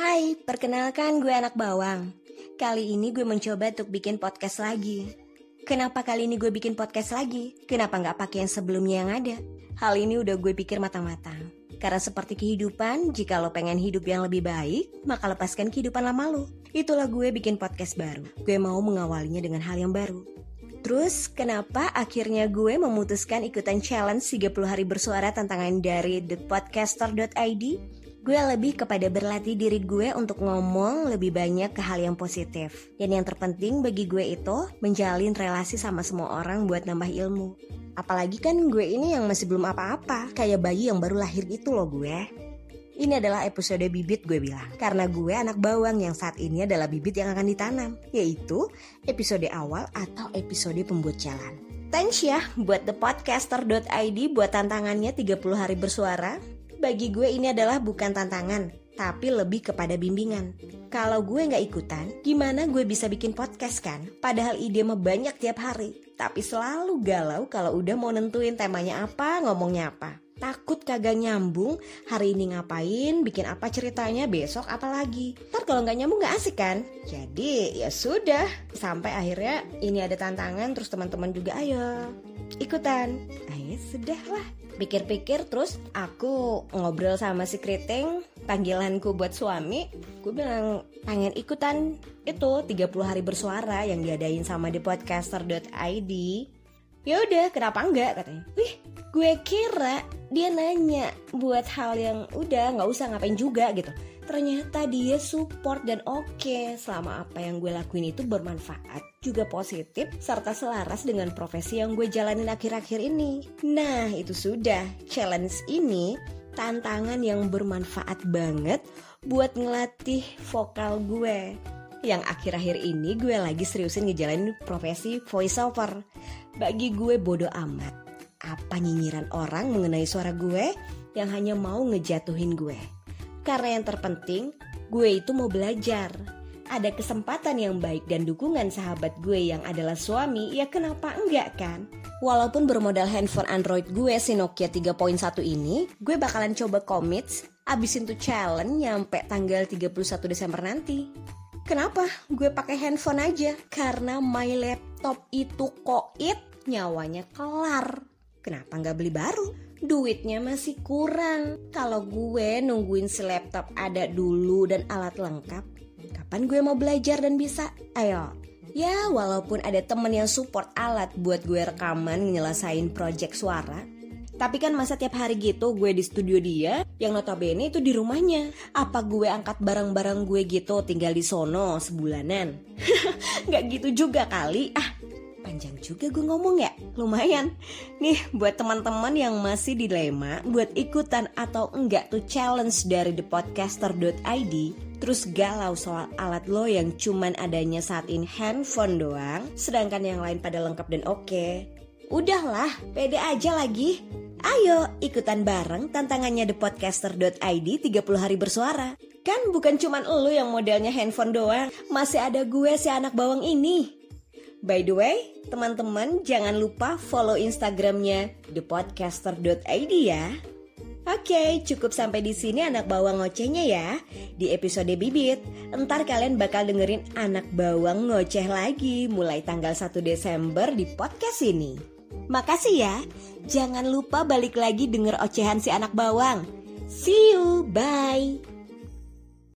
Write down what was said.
Hai, perkenalkan gue anak bawang. Kali ini gue mencoba untuk bikin podcast lagi. Kenapa kali ini gue bikin podcast lagi? Kenapa nggak pakai yang sebelumnya yang ada? Hal ini udah gue pikir matang-matang. Karena seperti kehidupan, jika lo pengen hidup yang lebih baik, maka lepaskan kehidupan lama lo. Itulah gue bikin podcast baru. Gue mau mengawalinya dengan hal yang baru. Terus kenapa akhirnya gue memutuskan ikutan challenge 30 hari bersuara tantangan dari thepodcaster.id? Gue lebih kepada berlatih diri gue untuk ngomong lebih banyak ke hal yang positif. Dan yang terpenting bagi gue itu menjalin relasi sama semua orang buat nambah ilmu. Apalagi kan gue ini yang masih belum apa-apa, kayak bayi yang baru lahir gitu loh gue. Ini adalah episode bibit gue bilang Karena gue anak bawang yang saat ini adalah bibit yang akan ditanam Yaitu episode awal atau episode pembuat jalan Thanks ya buat thepodcaster.id buat tantangannya 30 hari bersuara Bagi gue ini adalah bukan tantangan tapi lebih kepada bimbingan. Kalau gue nggak ikutan, gimana gue bisa bikin podcast kan? Padahal ide mah banyak tiap hari, tapi selalu galau kalau udah mau nentuin temanya apa, ngomongnya apa takut kagak nyambung hari ini ngapain bikin apa ceritanya besok apa lagi? Ntar kalau nggak nyambung nggak asik kan? Jadi ya sudah. Sampai akhirnya ini ada tantangan terus teman-teman juga ayo ikutan. Ayo sudah lah. Pikir-pikir terus aku ngobrol sama si Kriting panggilanku buat suami. Gue bilang pengen ikutan itu 30 hari bersuara yang diadain sama di podcaster.id ya udah kenapa enggak? Katanya wih gue kira dia nanya buat hal yang udah nggak usah ngapain juga gitu ternyata dia support dan oke okay, selama apa yang gue lakuin itu bermanfaat juga positif serta selaras dengan profesi yang gue jalanin akhir-akhir ini nah itu sudah challenge ini tantangan yang bermanfaat banget buat ngelatih vokal gue yang akhir-akhir ini gue lagi seriusin ngejalanin profesi voiceover. Bagi gue bodoh amat. Apa nyinyiran orang mengenai suara gue yang hanya mau ngejatuhin gue. Karena yang terpenting, gue itu mau belajar. Ada kesempatan yang baik dan dukungan sahabat gue yang adalah suami, ya kenapa enggak kan? Walaupun bermodal handphone Android gue si Nokia 3.1 ini, gue bakalan coba commits abisin tuh challenge nyampe tanggal 31 Desember nanti. Kenapa? Gue pakai handphone aja karena my laptop itu koit nyawanya kelar. Kenapa nggak beli baru? Duitnya masih kurang. Kalau gue nungguin si laptop ada dulu dan alat lengkap, kapan gue mau belajar dan bisa? Ayo, Ya walaupun ada temen yang support alat buat gue rekaman nyelesain project suara tapi kan masa tiap hari gitu gue di studio dia yang notabene itu di rumahnya. Apa gue angkat barang-barang gue gitu tinggal di sono sebulanan? Gak gitu juga kali. Ah, panjang juga gue ngomong ya lumayan nih buat teman-teman yang masih dilema buat ikutan atau enggak tuh challenge dari thepodcaster.id terus galau soal alat lo yang cuman adanya saat ini handphone doang sedangkan yang lain pada lengkap dan oke udahlah pede aja lagi Ayo ikutan bareng tantangannya thepodcaster.id 30 hari bersuara. Kan bukan cuman lo yang modelnya handphone doang, masih ada gue si anak bawang ini. By the way, teman-teman jangan lupa follow Instagramnya thepodcaster.id ya. Oke, cukup sampai di sini anak bawang ngocehnya ya. Di episode bibit, entar kalian bakal dengerin anak bawang ngoceh lagi mulai tanggal 1 Desember di podcast ini. Makasih ya. Jangan lupa balik lagi denger ocehan si anak bawang. See you, bye.